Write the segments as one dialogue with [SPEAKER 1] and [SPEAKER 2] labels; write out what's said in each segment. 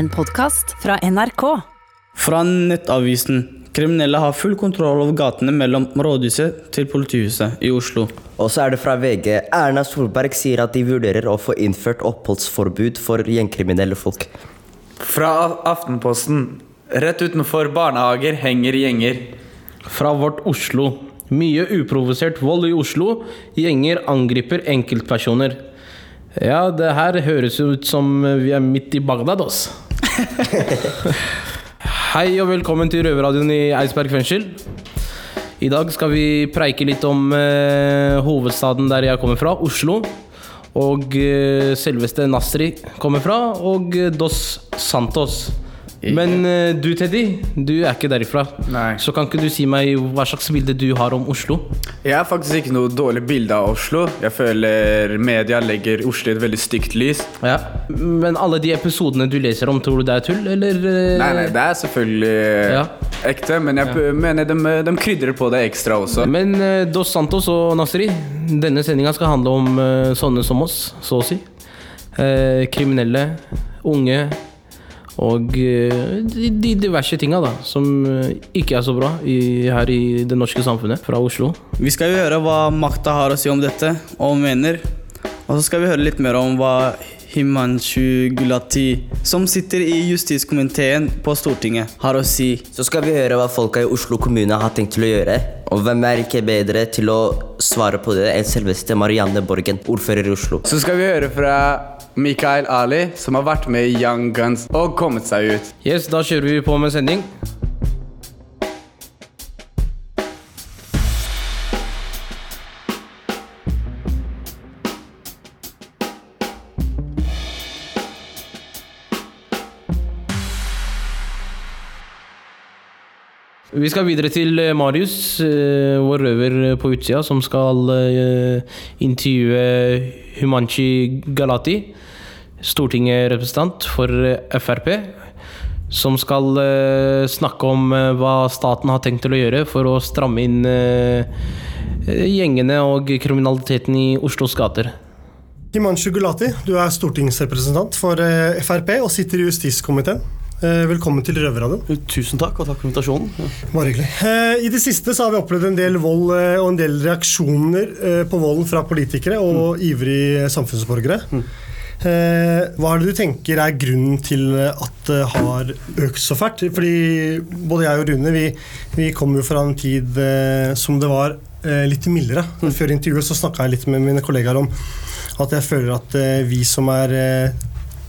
[SPEAKER 1] En podkast fra NRK.
[SPEAKER 2] Fra Nettavisen. Kriminelle har full kontroll over gatene mellom rådhuset til politihuset i Oslo.
[SPEAKER 3] Og så er det fra VG. Erna Solberg sier at de vurderer å få innført oppholdsforbud for gjengkriminelle folk.
[SPEAKER 4] Fra Aftenposten. Rett utenfor barnehager henger gjenger.
[SPEAKER 5] Fra vårt Oslo. Mye uprovosert vold i Oslo. Gjenger angriper enkeltpersoner. Ja, det her høres ut som vi er midt i Bagdad, ass. Hei og velkommen til Røverradioen i Eidsberg fengsel. I dag skal vi preike litt om eh, hovedstaden der jeg kommer fra, Oslo. Og eh, selveste Nasri kommer fra, og eh, Dos Santos. Men uh, du, Teddy, du er ikke derifra.
[SPEAKER 4] Nei.
[SPEAKER 5] Så kan ikke du si meg hva slags bilde du har om Oslo?
[SPEAKER 4] Jeg har faktisk ikke noe dårlig bilde av Oslo. Jeg føler media legger Oslo i et veldig stygt lys.
[SPEAKER 5] Ja. Men alle de episodene du leser om, tror du det er tull, eller? eh,
[SPEAKER 4] Nei, nei, det er selvfølgelig
[SPEAKER 5] Ja.
[SPEAKER 4] ekte, men jeg mener de, de krydrer på det ekstra også.
[SPEAKER 5] Men uh, Dos Santos og Nasri, denne sendinga skal handle om uh, sånne som oss, så å si. Eh, kriminelle, unge og eh, de, de diverse tinga da, som eh, ikke er så bra i, her i det norske samfunnet, fra Oslo.
[SPEAKER 2] Vi skal jo høre hva makta har å si om dette, og mener. Og så skal vi høre litt mer om hva Himanshu Gulati, som sitter i justiskomiteen på Stortinget, har å si.
[SPEAKER 3] Så skal vi høre hva folka i Oslo kommune har tenkt til å gjøre. Og hvem er ikke bedre til å svare på det enn selveste Marianne Borgen, ordfører i Oslo.
[SPEAKER 4] Så skal vi høre fra Mikael Ali, som har vært med i Young Guns og kommet seg ut.
[SPEAKER 5] Yes, da kjører vi på med sending. Vi skal videre til eh, Marius, eh, vår røver på utsida, som skal eh, intervjue Humanchi Galati, stortingsrepresentant for eh, Frp, som skal eh, snakke om eh, hva staten har tenkt til å gjøre for å stramme inn gjengene og kriminaliteten i Oslos gater.
[SPEAKER 6] Himanshu Gulati, du er stortingsrepresentant for Frp og sitter i justiskomiteen. Velkommen til Røverradioen.
[SPEAKER 7] Tusen takk, og takk for invitasjonen.
[SPEAKER 6] Bare hyggelig. I det siste så har vi opplevd en del vold og en del reaksjoner på volden fra politikere og ivrige samfunnsborgere. Eh, Hva er det du tenker er grunnen til at det har økt så fælt? Fordi både jeg og Rune vi, vi kom jo fra en tid eh, som det var eh, litt mildere. Før intervjuet så snakka jeg litt med mine kollegaer om at jeg føler at eh, vi som er eh,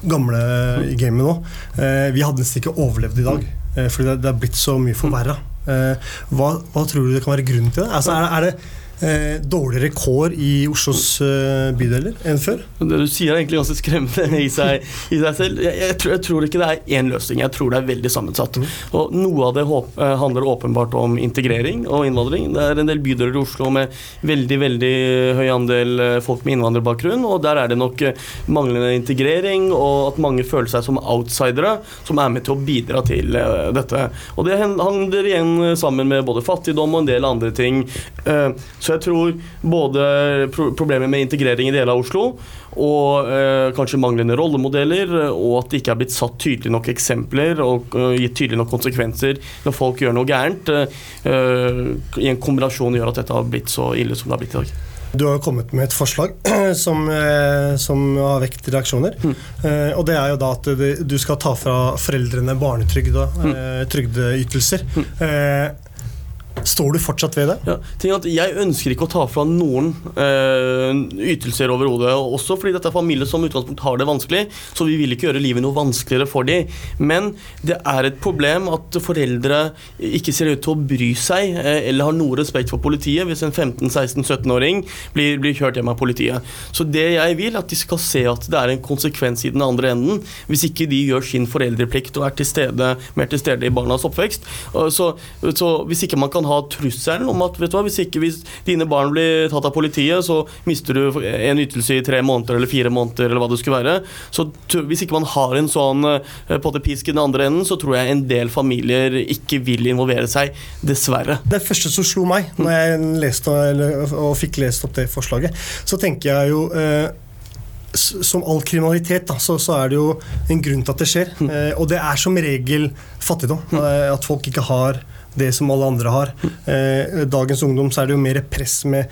[SPEAKER 6] gamle i gamet nå, eh, vi hadde nesten ikke overlevd i dag. Eh, fordi det, er blitt så mye forverra. Eh, hva, hva tror du det kan være grunnen til det? Altså, er, det- er det eh, dårligere kår i Oslos eh, bydeler enn før?
[SPEAKER 7] Det du sier er egentlig ganske skremmende i seg, i seg selv. Jeg, jeg, tror, jeg tror ikke det er én løsning, jeg tror det er veldig sammensatt. Og Noe av det håp, eh, handler åpenbart om integrering og innvandring. Det er en del bydeler i Oslo med veldig veldig høy andel eh, folk med innvandrerbakgrunn, og der er det nok eh, manglende integrering og at mange føler seg som outsidere, som er med til å bidra til dette. Og det handler igjen sammen med både fattigdom og en del andre ting. Eh, Så jeg tror både pro problemer med integrering i deler av Oslo, og eh, kanskje manglende rollemodeller, og at det ikke er blitt satt tydelige nok eksempler og eh, gitt tydelige nok konsekvenser når folk gjør noe gærent, eh, eh, i en kombinasjon gjør at dette har blitt så ille som det har blitt i dag.
[SPEAKER 6] Du har jo kommet med et forslag som, eh, som har vekt reaksjoner. Mm. og det er jo da at du skal ta fra foreldrene barnetrygd og mm. trygdeytelser. Eh, står du fortsatt ved det?
[SPEAKER 7] Ja, ting at Jeg ønsker ikke å ta fra noen eh, ytelser overhodet. Også fordi dette er familier som utgangspunkt har det vanskelig, så vi vil ikke gjøre livet noe vanskeligere for dem. Men det er et problem at foreldre ikke ser ut til å bry seg eh, eller har noe respekt for politiet hvis en 15-16-17-åring blir, blir kjørt hjem av politiet. Så det jeg vil, at de skal se at det er en konsekvens i den andre enden hvis ikke de gjør sin foreldreplikt og er til stede, mer til stede i barnas oppvekst. Så, så hvis ikke man kan ha trusselen om at vet du hva, hvis ikke hvis dine barn blir tatt av politiet, så mister du en ytelse i tre måneder eller fire måneder, eller hva det skulle være. Så hvis ikke man har en sånn eh, pottepisk i den andre enden, så tror jeg en del familier ikke vil involvere seg, dessverre.
[SPEAKER 6] Det første som slo meg når jeg leste eller, og fikk lest opp det forslaget, så tenker jeg jo eh, som all kriminalitet, da, så, så er det jo en grunn til at det skjer. Eh, og det er som regel fattigdom. Eh, at folk ikke har det som alle andre har. Eh, dagens ungdom så er det jo mer press med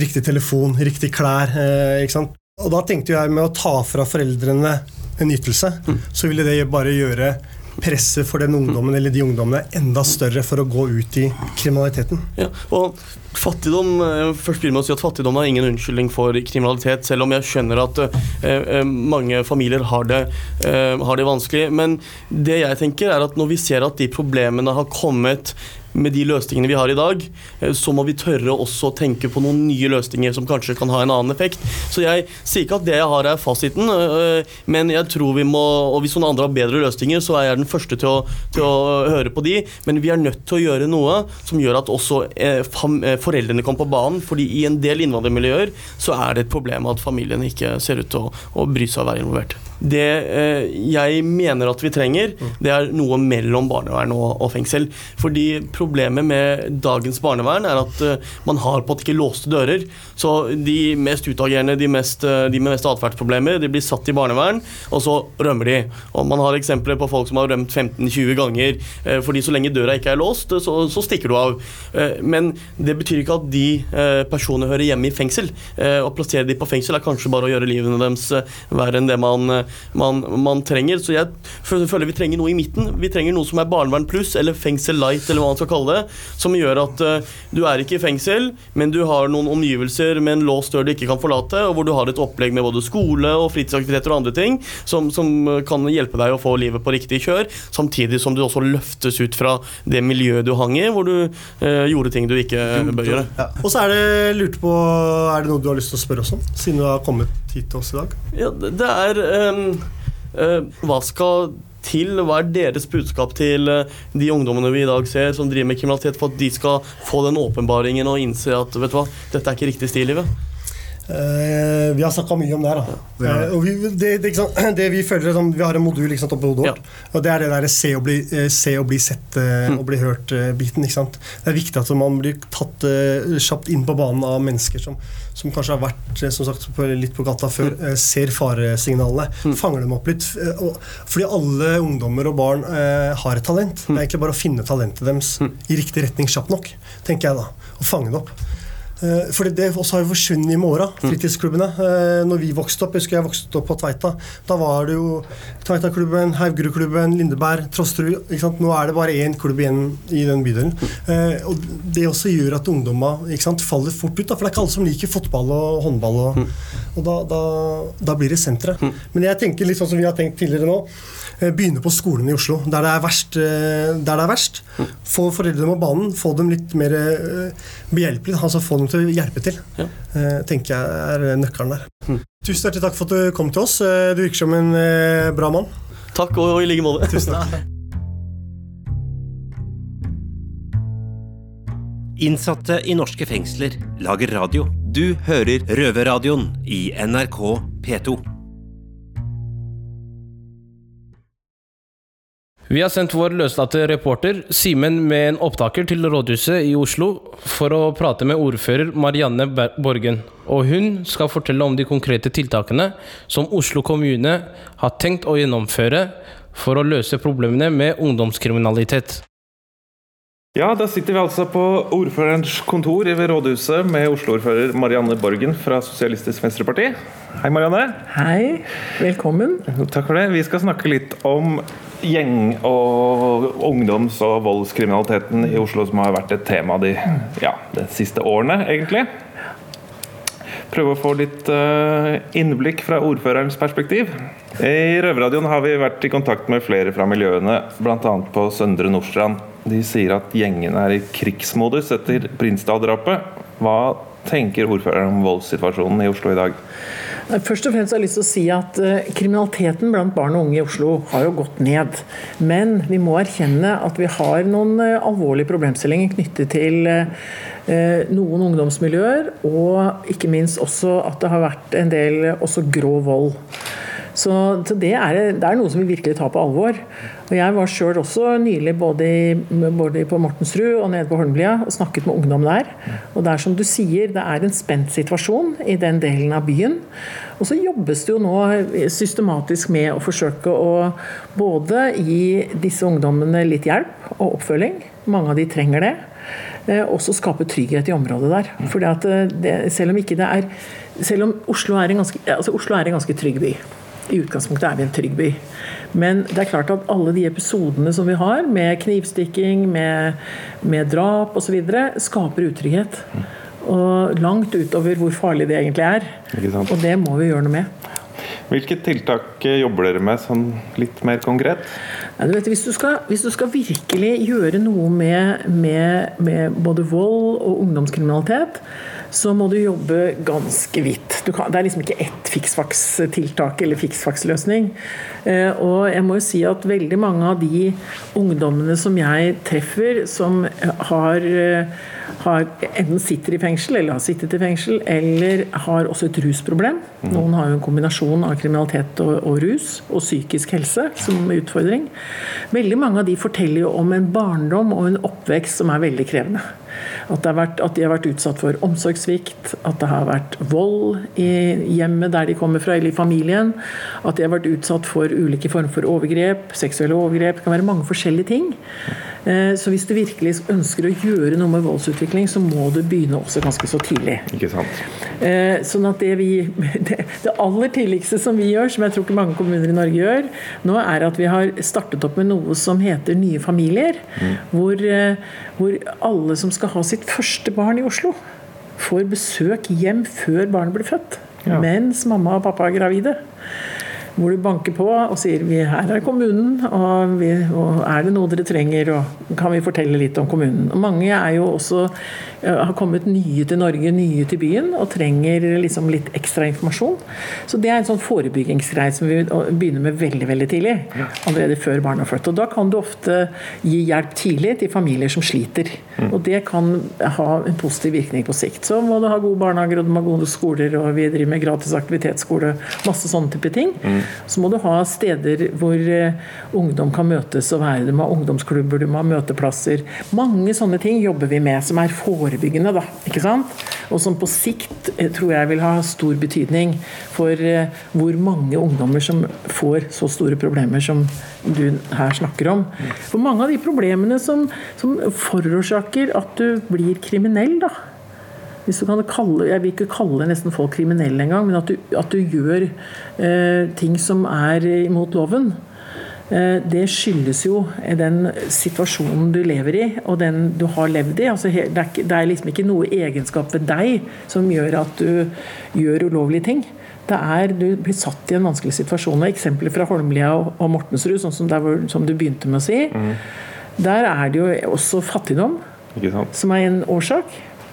[SPEAKER 6] riktig telefon, riktig klær. Eh, ikke sant? Og da tenkte jeg med å ta fra foreldrene en ytelse, så ville det bare gjøre presset for den ungdommen eller de ungdommene enda større for å gå ut i kriminaliteten.
[SPEAKER 7] Ja, og fattigdom eh, først begynner med å si at fattigdom er ingen unnskyldning for kriminalitet, selv om jeg skjønner at eh, eh, mange familier har det, har det vanskelig. Men det jeg tenker er at når vi ser at de problemene har kommet med de løsningene vi har i dag, eh, så må vi tørre også å tenke på noen nye løsninger som kanskje kan ha en annen effekt. Så jeg sier ikke at det jeg har er fasiten, øh, men jeg tror vi må Og hvis noen andre har bedre løsninger, så er jeg den første til å, til å høre på de. Men vi er nødt til å gjøre noe som gjør at også eh, eh, foreldrene kommer på banen. fordi i en del innvandrermiljøer så er det et problem at familiene ikke ser ut til å, å bry seg og være involvert. Det eh, jeg mener at vi trenger, det er noe mellom barnevern og, fengsel. Fordi problemet med dagens barnevern er at eh, man har på at ikke låste dører. Så de mest utagerende, de, mest, eh, de med mest atferdsproblemer, de blir satt i barnevern, og så rømmer de. Og man har eksempler på folk som har rømt 15-20 ganger. fordi så lenge døra ikke er låst, så, så stikker du av. Men det betyr ikke at de personene hører hjemme i fengsel. Å plassere de på fengsel er kanskje bare å gjøre livene deres verre enn det man, man, man trenger. Så jeg føler vi trenger noe i midten. Vi trenger noe som er barnevern pluss, eller fengsel light, eller hva man skal kalle det. Som gjør at uh, du er ikke i fengsel, men du har noen omgivelser med en låst dør du ikke kan forlate, og hvor du har et opplegg med både skole og fritidsaktiviteter og andre ting som, som eh, kan hjelpe deg å få livet på riktig kjør, samtidig som du også løftes ut fra det miljøet du hang i, hvor du uh, gjorde ting du ikke bør gjøre.
[SPEAKER 6] Og så er det lurt på Er det noe du har lyst til å spørre oss om, siden du har kommet hit til oss i dag?
[SPEAKER 7] Ja, det er ehm, eh, Hva skal til? Hva er deres budskap til eh, de ungdommene vi i dag ser som driver med kriminalitet, for at de skal få den åpenbaringen og innse at vet du hva, dette er ikke riktig stil i livet?
[SPEAKER 6] Eh, vi har snakka mye om det her. Ja. Uh, og vi, det, det, sant, det vi føler som, Vi har en modul sant, oppe hodet vårt. Og det er det der se og bli, eh, se og bli sett mm. og bli hørt-biten. Det er viktig at man blir tatt uh, kjapt inn på banen av mennesker som, som kanskje har vært som sagt, litt på gata før, eh, ser faresignalene, fanger dem opp litt. og, fordi alle ungdommer og barn har et talent. Det er egentlig bare å finne talentet deres i riktig retning kjapt nok, tenker jeg da. Og fange det opp. Eh, For det også har jo forsvunnet med åra, fritidsklubbene. Eh, Når vi vokste opp, jeg husker jeg vokste opp på Tveita. Da var det jo Tveitaklubben, Haugerudklubben, Lindeberg, Trosterud. Nå er det bare én klubb igjen i den bydelen. Eh, Og Det også gjør at ungdommer faller fort ut. Da, for det er ikke alle som liker fotball og håndball. Og, og da, da, da blir det senteret. Men jeg tenker litt sånn som vi har tenkt tidligere nå. Eh, Begynne på skolen i Oslo, der det er verst. eh, Der det er verst. Få foreldrene på banen, få dem litt mer behjelpelige. behjelpelig. Altså få dem til å hjelpe til.
[SPEAKER 7] Ja.
[SPEAKER 6] eh, tenker jeg er nøkkelen der. Tusen hjertelig takk for at du kom til oss. Eh, Du virker som en eh, bra mann.
[SPEAKER 7] Takk, og, og i like måte.
[SPEAKER 6] Tusen takk.
[SPEAKER 8] Innsatte i norske fengsler lager radio. Du hører Røverradioen i NRK P2.
[SPEAKER 5] Vi har sendt vår løslatte reporter Simen med en opptaker til rådhuset i Oslo for å prate med ordfører Marianne Borgen. Og hun skal fortelle om de konkrete tiltakene som Oslo kommune har tenkt å gjennomføre for å løse problemene med ungdomskriminalitet.
[SPEAKER 9] Ja, da sitter vi altså på ordførerens kontor ved rådhuset med Oslo-ordfører Marianne Borgen fra Sosialistisk Venstreparti. Hei, Marianne.
[SPEAKER 10] Hei, velkommen.
[SPEAKER 9] Takk for det. Vi skal snakke litt om gjeng- og ungdoms- og voldskriminaliteten i Oslo, som har vært et tema de, ja, de siste årene, egentlig. Prøve å få litt eh, innblikk fra ordførerens perspektiv. I Røverradioen har vi vært i kontakt med flere fra miljøene, bl.a. på Søndre Nordstrand. De sier at gjengene er i krigsmodus etter Prinsdal-drapet. Hva tenker ordføreren om voldssituasjonen i Oslo i dag?
[SPEAKER 10] Først og fremst har jeg lyst til å si at eh, Kriminaliteten blant barn og unge i Oslo har jo gått ned. Men vi må erkjenne at vi har noen eh, alvorlige problemstillinger knyttet til noen ungdomsmiljøer, og ikke minst også at det har vært en del også grå vold. Så, så det, er, det er noe som vi virkelig tar på alvor. Og Jeg var sjøl også nylig både, i, både på Mortensrud og nede på Holmlia og snakket med ungdom der. Og det er som du sier, det er en spent situasjon i den delen av byen. Og så jobbes det jo nå systematisk med å forsøke å både gi disse ungdommene litt hjelp og oppfølging. Mange av de trenger det. Også skape trygghet i området der. Fordi at eh, det, selv om ikke det er Selv om Oslo er en ganske, altså Oslo er en ganske trygg by. I utgangspunktet er vi en trygg by. Men det er klart at alle de episodene som vi har, med knivstikking, med, med drap osv., skaper utrygghet. Og langt utover hvor farlig det egentlig er. Og det må vi gjøre noe med.
[SPEAKER 9] Hvilke tiltak jobber dere med sånn litt mer konkret?
[SPEAKER 10] Ja, du vet, hvis, du skal, hvis, du skal, virkelig gjøre noe med, med, med både vold og ungdomskriminalitet, så må du jobbe ganske vidt. Kan, det er liksom ikke ett fiksfaks-tiltak eller fiksfaks-løsning. Eh, og jeg må jo si at veldig mange av de ungdommene som jeg treffer, som har, eh, har enten sitter i fengsel eller har sittet i fengsel, eller har også et rusproblem. Mhm. Noen har jo en kombinasjon av kriminalitet og, og rus og psykisk helse som utfordring. Veldig mange av de forteller jo om en barndom og en oppvekst som er veldig krevende. At, vært, at, de har vært utsatt for omsorgssvikt, at det har vært vold i hjemmet der de kommer fra, eller i familien. At de har vært utsatt for ulike former for overgrep, seksuelle overgrep. Det kan være mange forskjellige ting. Eh, så hvis du virkelig ønsker å gjøre noe med voldsutvikling, så må du begynne også ganske så tidlig.
[SPEAKER 9] Ikke sant.
[SPEAKER 10] Eh, sånn at det, vi, det, det aller tidligste som vi gjør, som jeg tror ikke mange kommuner i Norge gjør, nå er at vi har startet opp med noe som heter Nye familier. Mm. Hvor, eh, hvor alle som skal ha sitt første barn i Oslo, får besøk hjem før barnet blir født. Ja. Mens mamma og pappa er gravide hvor du banker på og sier vi her er kommunen, og, vi, og, er det noe dere trenger, og kan vi fortelle litt om kommunen. Og mange er jo også har kommet nye til Norge, nye til byen, og trenger liksom litt ekstra informasjon. Så det er en sånn forebyggingsgreie som vi begynner med veldig veldig tidlig. Allerede før barna er født. Og da kan du ofte gi hjelp tidlig til familier som sliter. Mm. Og det kan ha en positiv virkning på sikt. Så må du ha gode barnehager, og du må ha gode skoler, og vi driver med gratis aktivitetsskole, masse sånne type ting. Mm. Så må du ha steder hvor eh, ungdom kan møtes og være. Du må ha ungdomsklubber, du må ha møteplasser. Mange sånne ting jobber vi med som er forebyggende da, ikke sant? og som på sikt eh, tror jeg vil ha stor betydning for eh, hvor mange ungdommer som får så store problemer som du her snakker om. For mange av de problemene som, som forårsaker at du blir kriminell, da, hvis du kan kalle, Jeg vil ikke kalle nesten folk kriminelle engang, men at du, at du gjør eh, ting som er imot loven. Eh, det skyldes jo den situasjonen du lever i, og den du har levd i. Altså, det er liksom ikke noe egenskap ved deg som gjør at du gjør ulovlige ting. Det er, Du blir satt i en vanskelig situasjon. Eksempler fra Holmlia og Mortensrud, sånn som, der, som, du begynte med å si. Mm. Der er det jo også fattigdom som er en årsak.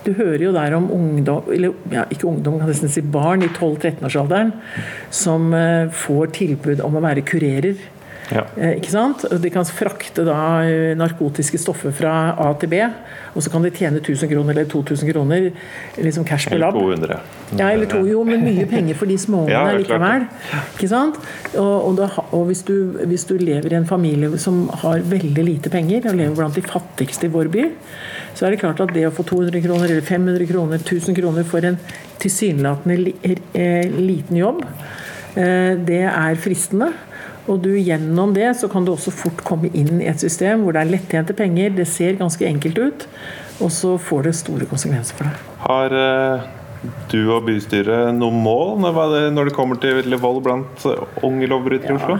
[SPEAKER 10] Du hører jo der om ungdom, eller ja, ikke ungdom, kan nesten si barn i 12-13-årsalderen som eh, får tilbud om å være kurerer ja. Eh, ikke sant? De kan frakte da eh, narkotiske stoffer fra A til B, og så kan de tjene 1000 kroner eller 2000 kroner liksom cash per lab.
[SPEAKER 9] Eller 200.
[SPEAKER 10] Ja, eller to, jo, men mye penger for de småungene ja, likevel. Ikke sant? Og, og, da, og hvis, du, hvis, du, lever i en familie som har veldig lite penger, og lever blant de fattigste i vår by, så er det klart at det å få 200 kroner eller 500 kroner, 1000 kroner for en tilsynelatende eh, liten jobb, det er fristende. Og du gjennom det så kan du også fort komme inn i et system hvor det er lettjente penger, det ser ganske enkelt ut, og så får det store konsekvenser for deg.
[SPEAKER 9] Har uh, du og bystyret noen mål når det kommer til vold blant unge lovbrytere i Oslo?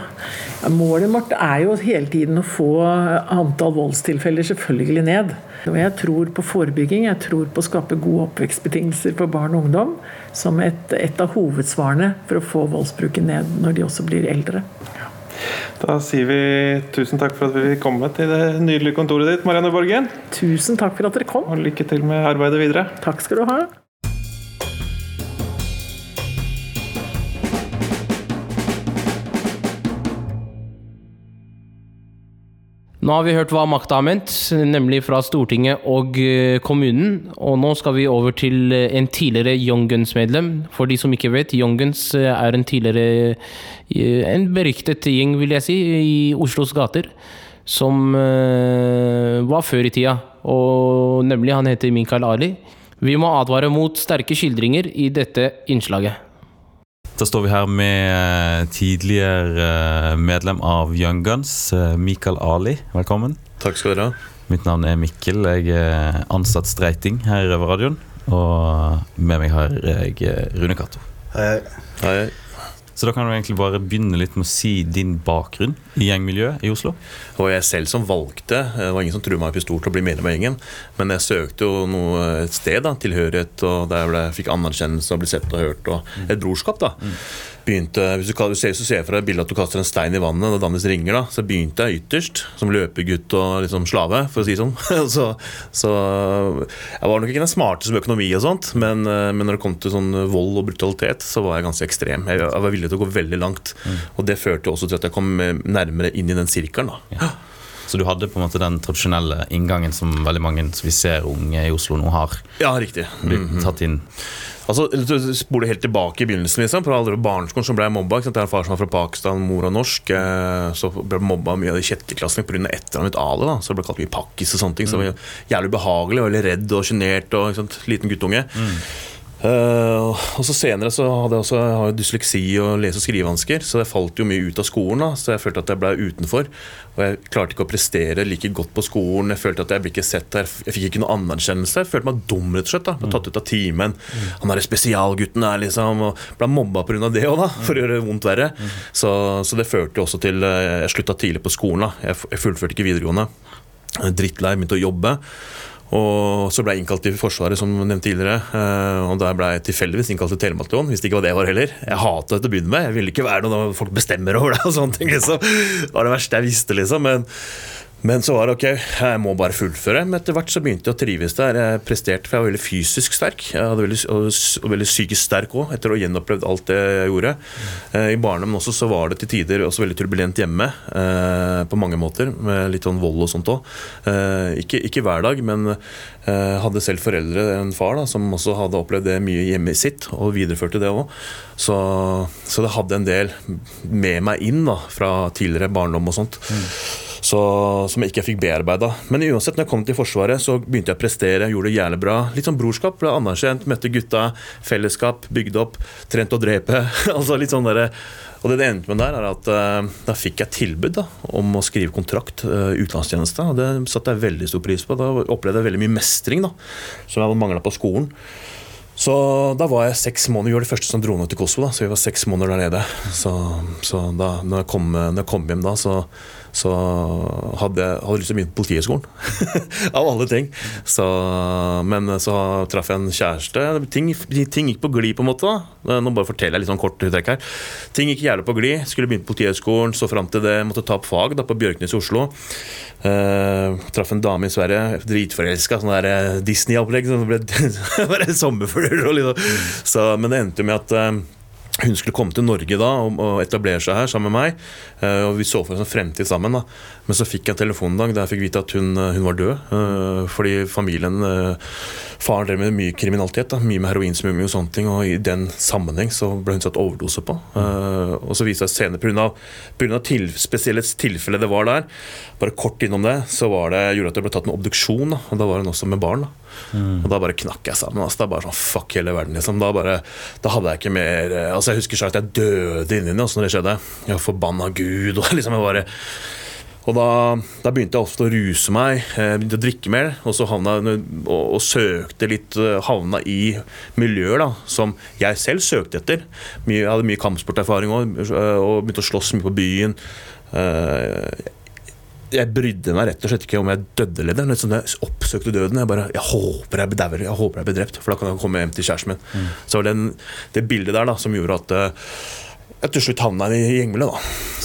[SPEAKER 10] Ja, målet vårt er jo hele tiden å få antall voldstilfeller selvfølgelig ned. Og jeg tror på forebygging, jeg tror på å skape gode oppvekstbetingelser for barn og ungdom som et, et av hovedsvarene for å få voldsbruken ned når de også blir eldre.
[SPEAKER 9] Da sier vi tusen takk for at vi fikk komme til det nydelige kontoret ditt, Marianne Borgen.
[SPEAKER 10] Tusen takk for at dere kom.
[SPEAKER 9] Og lykke til med arbeidet videre.
[SPEAKER 10] Takk skal du ha.
[SPEAKER 5] Nå har vi hørt hva makta har ment, nemlig fra Stortinget og eh, kommunen. Og nå skal vi over til eh, en tidligere Young Guns-medlem. For de som ikke vet, Young Guns eh, er en tidligere En beryktet gjeng, vil jeg si, i Oslos gater. Som var før i tida. Og nemlig, han heter Mikael Ali. Vi må advare mot sterke skildringer i dette innslaget.
[SPEAKER 11] Da står vi her med tidligere eh, medlem av Young Guns, eh, Mikael Ali. Velkommen.
[SPEAKER 12] Takk skal du ha.
[SPEAKER 11] Mitt navn er Mikkel. Jeg er ansatt streiting her i Røverradioen. Og med meg har jeg eh, Rune Cato.
[SPEAKER 12] Hei. Hei.
[SPEAKER 11] Så da kan du egentlig bare begynne litt med å si din bakgrunn i gjengmiljøet i Oslo.
[SPEAKER 12] Det var jeg selv som valgte. Det var ingen som trua meg i pistol til å bli medlem av gjengen. Men jeg søkte jo noe, et sted, da, tilhørighet, og der jeg fikk anerkjennelse og ble sett og hørt. Og et brorskap, da. Begynte, hvis du, ser, hvis ser for deg bildet at du kaster en stein i vannet, og dannes ringer, da, så begynte jeg ytterst som løpegutt og liksom slave, for å si det sånn. så, så jeg var nok ikke den smarteste med økonomi og sånt, men, eh, men når det kom til sånn vold og brutalitet, så var jeg ganske ekstrem. Jeg, jeg var villig til å gå veldig langt. Og det førte også til at jeg kom eh, nærmere inn i den sirkelen. da.
[SPEAKER 11] Så du hadde på en måte den tradisjonelle inngangen som veldig mange som vi ser unge i Oslo nå har.
[SPEAKER 12] Ja, riktig.
[SPEAKER 11] Mm
[SPEAKER 12] -hmm.
[SPEAKER 11] tatt inn.
[SPEAKER 12] Altså, du spoler helt tilbake i begynnelsen. liksom På alle barneskolen så ble mobba. ikke sant? Jeg har far som er fra Pakistan, mor er norsk. eh, Så ble mobba mye av de kjetteklassene pga. etternavnet mitt Ali. da Så det ble kalt mye pakkis og sånne ting. Så jeg var jævlig ubehagelig, veldig redd og sjenert og ikke sant? liten guttunge. Eh, og så senere så hadde jeg også jeg dysleksi og lese- og skrivevansker, så jeg falt jo mye ut av skolen. da Så jeg følte at jeg ble utenfor. Og jeg klarte ikke å prestere like godt på skolen. Jeg følte at jeg ble ikke sett der Jeg fikk ikke noe anerkjennelse. Jeg følte meg dum, rett og slett. da Ble tatt ut av timen. Han derre spesialgutten der, liksom. Og ble mobba pga. det òg, da, for å gjøre det vondt verre. Så, så det førte jo også til eh, Jeg slutta tidlig på skolen. da Jeg, fullførte ikke videregående. Er Drittlei, begynte å jobbe. Og så ble jeg innkalt til Forsvaret, som nevnte tidligere. eh, Og der ble jeg tilfeldigvis innkalt til Telemarksbataljonen, hvis det ikke var det jeg var heller. Jeg hata det til å begynne med. Jeg ville ikke være noe folk bestemmer over det. og sånne ting liksom. Det var det verste jeg visste, liksom. Men, men så var det ok, jeg må bare fullføre. Men etter hvert så begynte jeg å trives der. Jeg presterte, for jeg var veldig fysisk sterk. Jeg hadde veldig, og, veldig psykisk sterk òg, etter å ha gjenopplevd alt det jeg gjorde. Eh, I barndommen også så var det til tider også veldig turbulent hjemme. Eh, på mange måter, med litt sånn vold og sånt òg. Eh, ikke, ikke hver dag, men hadde selv foreldre, en far, da, som også hadde opplevd det mye hjemme sitt, og videreførte det òg. Så, så det hadde en del med meg inn da, fra tidligere barndom og sånt. Så, som jeg ikke fikk bearbeida. Men uansett, når jeg kom til Forsvaret, så begynte jeg å prestere. Gjorde det jævlig bra. Litt sånn brorskap. Ble anerkjent, møtte gutta. Fellesskap, bygde opp. Trent å drepe. altså litt sånn der, Og det det endte med der, er at uh, da fikk jeg tilbud da, om å skrive kontrakt, uh, utenlandstjeneste. Og det satte jeg veldig stor pris på. Da opplevde jeg veldig mye mestring, da, som jeg mangla på skolen. Så da var jeg seks måneder, vi var de første som dro ned til Kosovo. da, Så vi var seks måneder der nede. Så, så da når jeg, kom, når jeg kom hjem da, så, så hadde jeg lyst til å begynne på Politihøgskolen. Av alle ting. Så, men så traff jeg en kjæreste. Ting, ting gikk på glid, på en måte. da. Nå bare forteller jeg litt sånn kort trekk her. Ting gikk jævlig på glid. Skulle begynne på Politihøgskolen, så fram til det måtte ta opp fag da, på Bjørknes i Oslo. Uh, traff en dame i Sverige, dritforelska. Sånn der eh, Disney-opplegg. Sånn, bare sommerfugler og liksom. Så, men det endte jo med at eh, hun skulle komme til Norge da og, etablere seg her sammen med meg. eh, og Vi så for oss en fremtid sammen. da Men så fikk jeg en telefon en dag der jeg fikk vite at hun, eh, hun var død. eh, fordi familien Faren drev med mye kriminalitet. da Mye med heroinsmugling og sånne ting. Og i den sammenheng så ble hun satt overdose på. Uh, og så viste det seg senere, pga. til, spesielle tilfellet det var der, bare kort innom det, så var det, gjorde at det ble tatt en obduksjon. da Og da var hun også med barn. da og da bare knakk jeg sammen. Altså. Det er bare sånn fuck hele verden, liksom. Da, bare, da hadde jeg ikke mer eh, Altså Jeg husker selv at jeg døde inni det også når det skjedde. Jeg var forbanna Gud og liksom jeg bare og da, da begynte jeg ofte å ruse meg, eh, begynte å drikke mer. Og så havna og, og søkte litt eh, Havna i miljøer da som jeg selv søkte etter. Mye, jeg hadde mye kampsporterfaring òg, og begynte å slåss mye på byen. Eh, jeg brydde meg rett og slett ikke om jeg døde eller det. Sånn jeg oppsøkte døden. Jeg bare Jeg håper jeg bedauer, jeg håper jeg blir drept, for da kan jeg komme hjem til kjæresten min. Så var det den, det bildet der da som gjorde at eh, jeg til slutt havna i gjengmiljøet,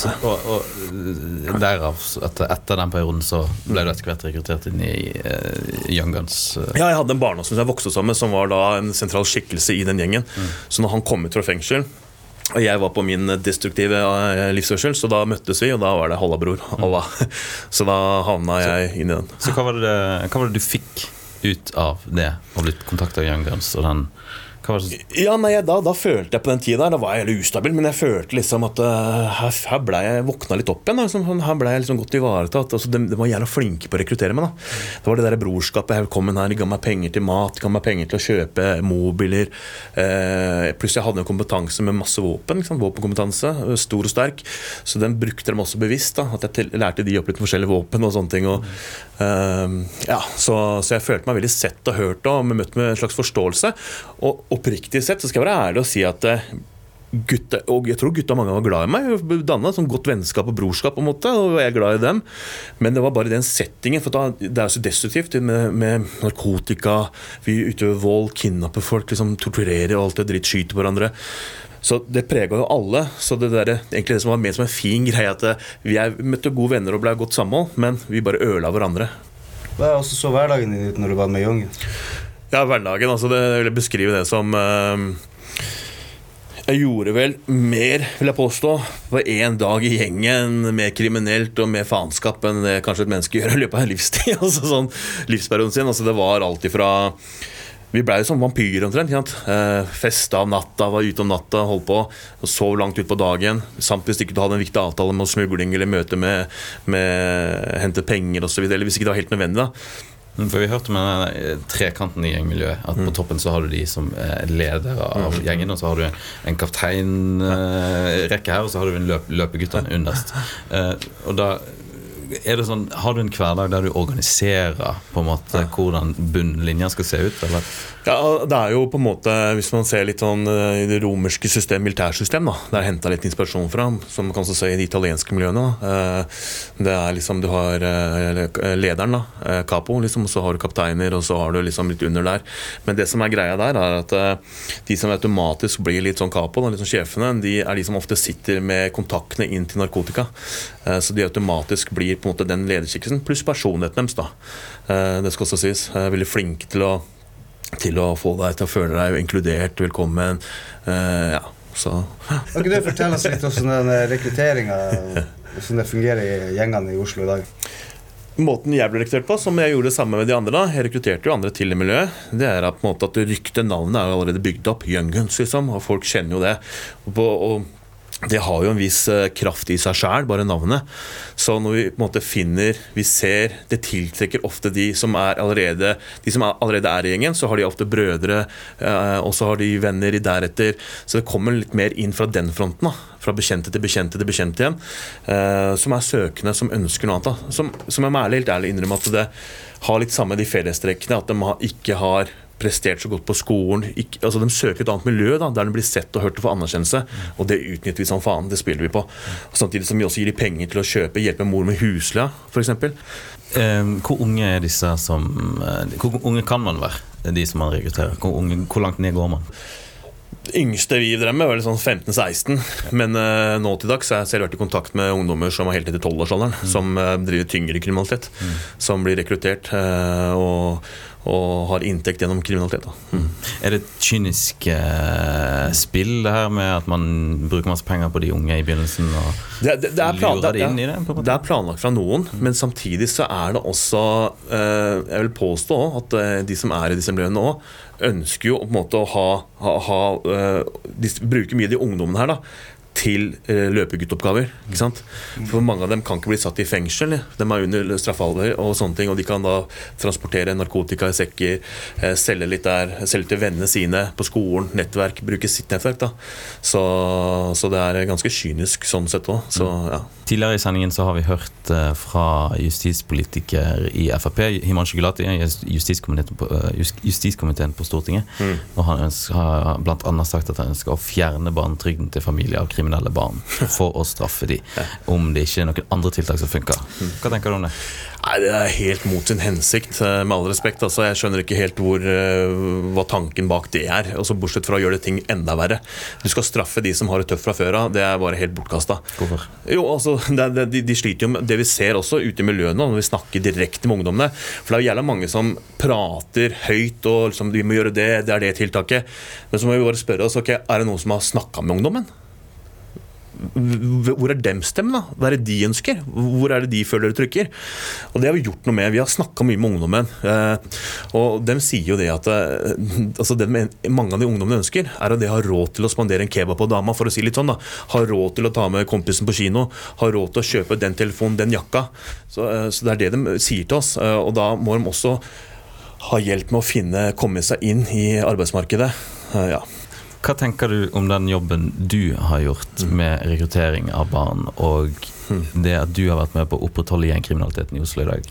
[SPEAKER 12] da.
[SPEAKER 11] Og, og derav, etter, etter den perioden, så ble du etter hvert rekruttert inn i uh, Young Guns. Uh.
[SPEAKER 12] Ja, jeg hadde en barndomsvenn som jeg vokste sammen med, som var da en sentral skikkelse i den gjengen. Så når han kom ut fra fengsel og jeg var på min destruktive eh, livsførsel, så da møttes vi, og da var det halla, bror. Halla. Så da havna jeg inn i den.
[SPEAKER 11] Så hva var, det, hva var det du fikk ut av det, å bli kontakta av Young Guns og den
[SPEAKER 12] Ja, nei, da, da følte jeg på den tida Da var jeg veldig ustabil, men jeg følte liksom at uh, her, her ble jeg våkna litt opp igjen. Liksom, her ble jeg liksom godt ivaretatt. Altså, de, de var jævla flinke på å rekruttere meg. da Det var det der brorskapet. Jeg kom inn her, de ga meg penger til mat, ga meg penger til å kjøpe mobiler. Uh, pluss jeg hadde en kompetanse med masse våpen. Våpenkompetanse, Stor og sterk. Så den brukte de også bevisst. da At jeg lærte de opp litt forskjellige våpen og sånne ting. Og, uh, ja, så, så jeg følte meg veldig sett og hørt og møtt med en slags forståelse. Og oppriktig sett så skal jeg være ærlig og si at eh, gutta, og jeg tror gutta mange var glad i meg. Danna et sånn godt vennskap og brorskap, på en måte, og jeg er glad i dem. Men det var bare den settingen. For da, det er så destruktivt med, med narkotika, vi utøver vold, kidnapper folk, liksom torturerer og alt det dritt, skyter hverandre. Så det prega jo alle. Så det, der, egentlig det som var ment som en fin greie, at eh, vi er, møtte gode venner og ble godt samhold, men vi bare ødela hverandre.
[SPEAKER 13] Hva er også så hverdagen din når du var med Young?
[SPEAKER 12] Ja, hverdagen. altså det, Jeg vil beskrive det som eh, Jeg gjorde vel mer, vil jeg påstå, på én dag i gjengen mer kriminelt og mer faenskap enn det kanskje et menneske gjør i løpet av en livstid. altså sånn livsperioden sin. altså Det var alt ifra vi blei som vampyrer omtrent. Eh, festa om natta, var ute om natta, holdt på. og Sov langt utpå dagen. Samt hvis ikke du hadde en viktig avtale med smugling eller møte med, med hente penger osv. Eller hvis ikke det var helt nødvendig. da.
[SPEAKER 11] Mm, For Vi hørte om den trekanten i gjengmiljøet. At På toppen så har du de som er ledere av
[SPEAKER 12] Mm.
[SPEAKER 11] gjengen, og så har du en kapteinrekke her, og så har du en løp, løpeguttene underst. Uh, og da er det sånn, Har du en hverdag der du organiserer på en måte hvordan bunnlinja skal se ut? Eller?
[SPEAKER 12] Ja, det er jo på en måte, Hvis man ser litt sånn eh, i det romerske system, militærsystem, da, der henta litt inspirasjon fra, som man kan så se i de italienske miljøene. da. Eh, Det er liksom, Du har eh, lederen, da, capo, liksom, og så har du kapteiner, og så har du liksom litt under der. Men det som er greia der, er at de som automatisk blir litt sånn capo, da, liksom sjefene, de er de som ofte sitter med kontaktene inn til narkotika. Så de automatisk blir på en måte den lederskikkelsen, pluss personligheten deres. da. Eh, Det skal også sies. Eh, Veldig flinke til å til å få deg til å føle deg inkludert, velkommen. Eh, ja, så
[SPEAKER 13] Kan ikke du fortelle oss litt om rekrutteringa, hvordan det fungerer i gjengene i Oslo i dag?
[SPEAKER 12] Måten jeg ble rekruttert på, som jeg gjorde det samme med de andre, da, jeg rekrutterte jo andre til i miljøet, det er at, på en måte, at ryktet, navnet, er jo allerede bygd opp. Young Guns, liksom. Og folk kjenner jo det. Og, på, og det har jo en viss eh, kraft i seg sjæl, bare navnet. Så når vi på en måte finner Vi ser Det tiltrekker ofte de som er allerede De som er, allerede er i gjengen, så har de ofte brødre, eh, og så har de venner i deretter. Så det kommer litt mer inn fra den fronten. da Fra bekjente til bekjente til bekjente igjen. eh, som er søkende, som ønsker noe annet. da Som, som jeg må ærlig, helt ærlig innrømme at det har litt samme de fellestrekkene. At de ikke har prestert så godt på skolen. Ikke, altså De søker et annet miljø da, der de blir sett og hørt og får anerkjennelse. Og det utnytter vi som faen. Det spiller vi på. Og Samtidig som vi også gir de penger til å kjøpe, hjelpe mor med husleia f.eks.
[SPEAKER 11] Eh, hvor unge er disse som eh, Hvor unge kan man være, de som man rekrutterer? Hvor, unge, hvor langt ned går man?
[SPEAKER 12] Yngste vi drev med, var sånn 15-16. Men uh, nå til dags har jeg selv vært i kontakt med ungdommer som er helt ned til 12-årsalderen. Som uh, driver tyngre kriminalitet. Som blir rekruttert uh, og, og har inntekt gjennom kriminalitet. Da. Mm.
[SPEAKER 11] Er det et kynisk spill, det her med at man bruker masse penger på de unge i begynnelsen? Og
[SPEAKER 12] Det, det, det, er
[SPEAKER 11] lurer
[SPEAKER 12] det,
[SPEAKER 11] inn i det? på
[SPEAKER 12] det er planlagt fra noen, men samtidig så er det også Jeg vil påstå at de som er i disse miljøene nå, ønsker jo på en måte å ha, ha, ha eh, De bruker mye de ungdommene her da til eh, løpeguttoppgaver. ikke sant? For Mange av dem kan ikke bli satt i fengsel. De er under straffalder og sånne ting, og de kan da transportere narkotika i sekker, eh, selge litt der, selge til vennene sine på skolen, nettverk, bruke sitt nettverk. da. Så, så det er ganske kynisk sånn sett òg. Så ja.
[SPEAKER 11] Tidligere i sendingen så har vi hørt eh, fra justispolitiker i Frp, Himanshi Gulati, justiskomiteen på, justiskomiteen på Stortinget.
[SPEAKER 12] Mm.
[SPEAKER 11] Og han ønsker, har annet sagt at han ønsker å fjerne barnetrygden til familier av kriminelle barn for å straffe dem, om det ikke er noen andre tiltak som funker. Hva tenker du om det?
[SPEAKER 12] Nei, Det er helt mot sin hensikt, eh, med all respekt. Altså, jeg skjønner ikke helt hvor, eh, hva tanken bak det er. Altså, bortsett fra å gjøre det ting enda verre. Du skal straffe de som har det tøft fra før av. Det er bare helt bortkasta.
[SPEAKER 11] Hvorfor?
[SPEAKER 12] Jo, altså, det, det, de, de sliter jo med det vi ser også ute i miljøene nå, når vi snakker direkte med ungdommene. For det er jo jævla mange som prater høyt og liksom, vi må gjøre det, det er det tiltaket. Men så må vi bare spørre oss, ok, er det noen som har snakka med ungdommen? Hvor er dems stemme? da? Hva er det de ønsker? Hvor er det de føler det trykker? Og det har vi gjort noe med. Vi har snakka mye med ungdommen. eh, Og de sier jo det at eh, altså det mange av de ungdommene ønsker, er at de har råd til å spandere en kebab på dama, for å si litt sånn. da. Har råd til å ta med kompisen på kino. Har råd til å kjøpe den telefonen, den jakka. Så, eh, så det er det de sier til oss. Og da må de også ha hjelp med å finne, komme seg inn i arbeidsmarkedet. Ja.
[SPEAKER 11] Hva tenker du om den jobben du har gjort med rekruttering av barn, og det at du har vært med på å opprettholde gjengkriminaliteten i Oslo i dag?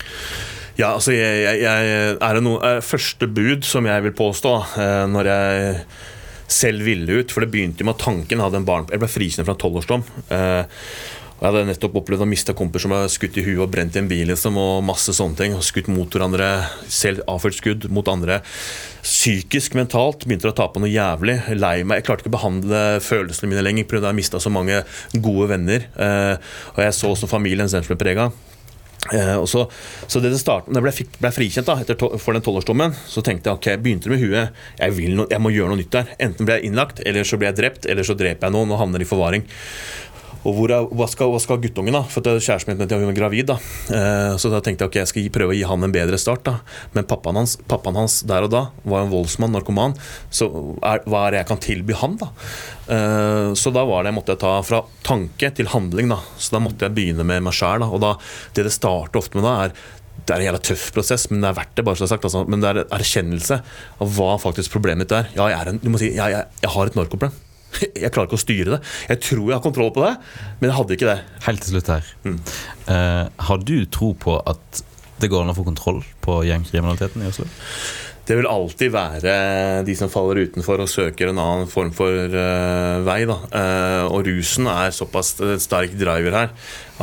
[SPEAKER 12] Ja, altså jeg, jeg, jeg er det noe er første bud som jeg vil påstå eh, når jeg selv ville ut. For det begynte jo med at tanken hadde en barn Jeg ble frikjent fra en tolvårsdom. Eh, jeg hadde nettopp opplevd å miste kompiser som var skutt i huet og brent i en bil liksom, og masse sånne ting. Skutt mot hverandre, selv avført skudd mot andre. Psykisk, mentalt begynte å ta på noe jævlig. Lei meg. Jeg klarte ikke å behandle følelsene mine lenger pga. jeg mista så mange gode venner. Eh, og jeg så også familien deres ble prega. Eh, så, så det det startet, når jeg ble, ble frikjent da, to, for den tolvårsdommen, så tenkte jeg ok, begynte det med huet. Jeg, no, jeg må gjøre noe nytt der. Enten blir jeg innlagt, eller så blir jeg drept, eller så dreper jeg noen og havner i forvaring. Og er, hva, skal, hva skal guttungen, da? For kjæresten min var gravid. da eh, Så da tenkte jeg ok, jeg skal prøve å gi han en bedre start. da Men pappaen hans, pappaen hans der og da var en voldsmann, narkoman. Så er, hva er det jeg kan tilby han, da? Eh, så da var det, måtte jeg ta fra tanke til handling. da Så da måtte jeg begynne med meg sjæl. Og da, det det starter ofte med da, er det er en jævla tøff prosess, men det er verdt det. bare så det er sagt altså. Men det er erkjennelse av hva faktisk problemet ditt er. Ja, jeg, er en, du må si, jeg, jeg, jeg har et narkoproblem. Jeg klarer ikke å styre det. Jeg tror jeg har kontroll på det, men jeg hadde ikke det.
[SPEAKER 11] Helt til slutt her. Eh, har du tro på at det går an å få kontroll på gjengkriminaliteten i Oslo?
[SPEAKER 12] Det vil alltid være de som faller utenfor og søker en annen form for uh, vei. Da. Uh, og rusen er såpass sterk driver her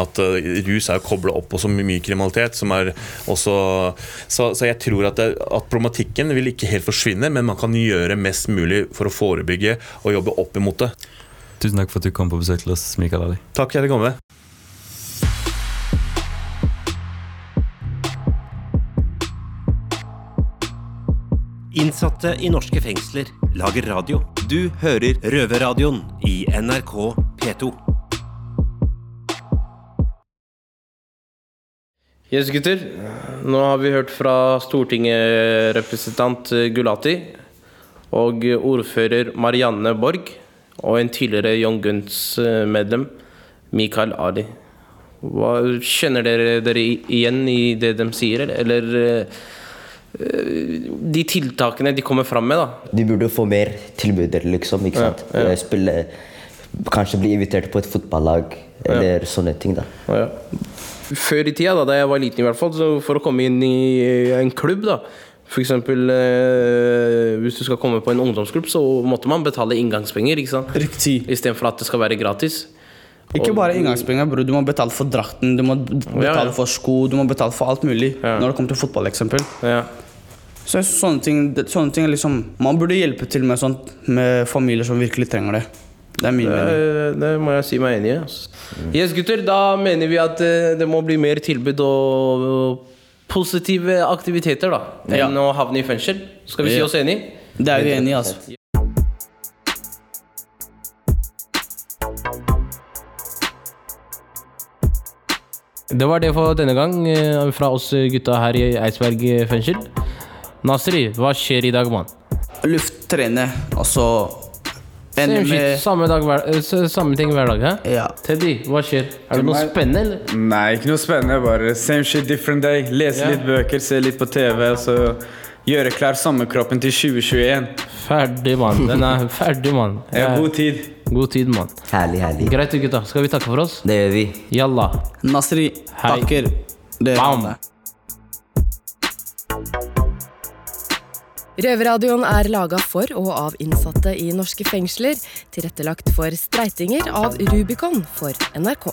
[SPEAKER 12] at uh, rus er kobla opp på så mye kriminalitet. Som er også, så, så jeg tror at, det, at problematikken vil ikke helt forsvinne, men man kan gjøre mest mulig for å forebygge og jobbe opp imot det.
[SPEAKER 11] Tusen takk for at du kom på besøk til oss, Mikael Ali.
[SPEAKER 12] Takk, jeg vil komme.
[SPEAKER 8] Innsatte i norske fengsler lager radio. Du hører Røverradioen i NRK P2.
[SPEAKER 5] Yes, gutter. Nå har vi hørt fra stortingsrepresentant Gulati og ordfører Marianne Borg og en tidligere Young Guns-medlem Mikael Ali. Hva, kjenner dere dere igjen i det de sier, eller eh, de tiltakene de kommer fram med? da?
[SPEAKER 3] De burde få mer tilbuder, liksom. ikke sant?
[SPEAKER 5] ja.
[SPEAKER 3] Spille, kanskje bli invitert på et fotballag, eller sånne ting. da.
[SPEAKER 5] Ja. Før i tida, da, da jeg var liten i hvert fall, så for å komme inn i en klubb da for eksempel eh, hvis du skal komme på en ungdomsklubb, så måtte man betale inngangspenger. ikke sant?
[SPEAKER 2] Riktig.
[SPEAKER 5] Istedenfor at det skal være gratis.
[SPEAKER 2] Ikke bare inngangspenger, bro. Du må betale for drakten, du må betale
[SPEAKER 5] ja.
[SPEAKER 2] for sko, du må betale for alt mulig. Når det kommer til fotball, eksempel. Så sånne ting, sånne ting liksom Man burde hjelpe til med sånt med familier som virkelig trenger det. Det
[SPEAKER 5] Det, det må jeg si meg enig i. altså. Yes, gutter, da mener vi at eh, det må bli mer tilbud og, og positive aktiviteter da enn å havne i fengsel. Skal vi si oss enig?
[SPEAKER 2] Det er vi enige i, altså.
[SPEAKER 5] Det var det for denne gang eh, fra oss gutta her i Eidsberg fengsel. Nasri, hva skjer i dag, mann?
[SPEAKER 2] Lufttrene, og så
[SPEAKER 5] Same shit, samme, dag, hver, eh, samme ting hver dag, hæ? Teddy, hva skjer? Er det noe spennende, eller?
[SPEAKER 4] Nei, ikke noe spennende. Bare same shit, different day. Lese
[SPEAKER 5] Ja.
[SPEAKER 4] litt bøker, se litt på TV, og så gjøre klar sommerkroppen til 2021.
[SPEAKER 5] Ferdig, mann. Den er ferdig, mann.
[SPEAKER 4] Ja, god tid.
[SPEAKER 5] God tid, mann.
[SPEAKER 3] Herlig, herlig.
[SPEAKER 5] Greit, gutta. Skal vi takke for oss?
[SPEAKER 3] Det gjør vi.
[SPEAKER 5] Jalla.
[SPEAKER 2] Nasri
[SPEAKER 5] Hei.
[SPEAKER 2] takker Det
[SPEAKER 5] Bam.
[SPEAKER 14] Røverradioen er laga for og av innsatte i norske fengsler. Tilrettelagt for streitinger av Rubicon for NRK.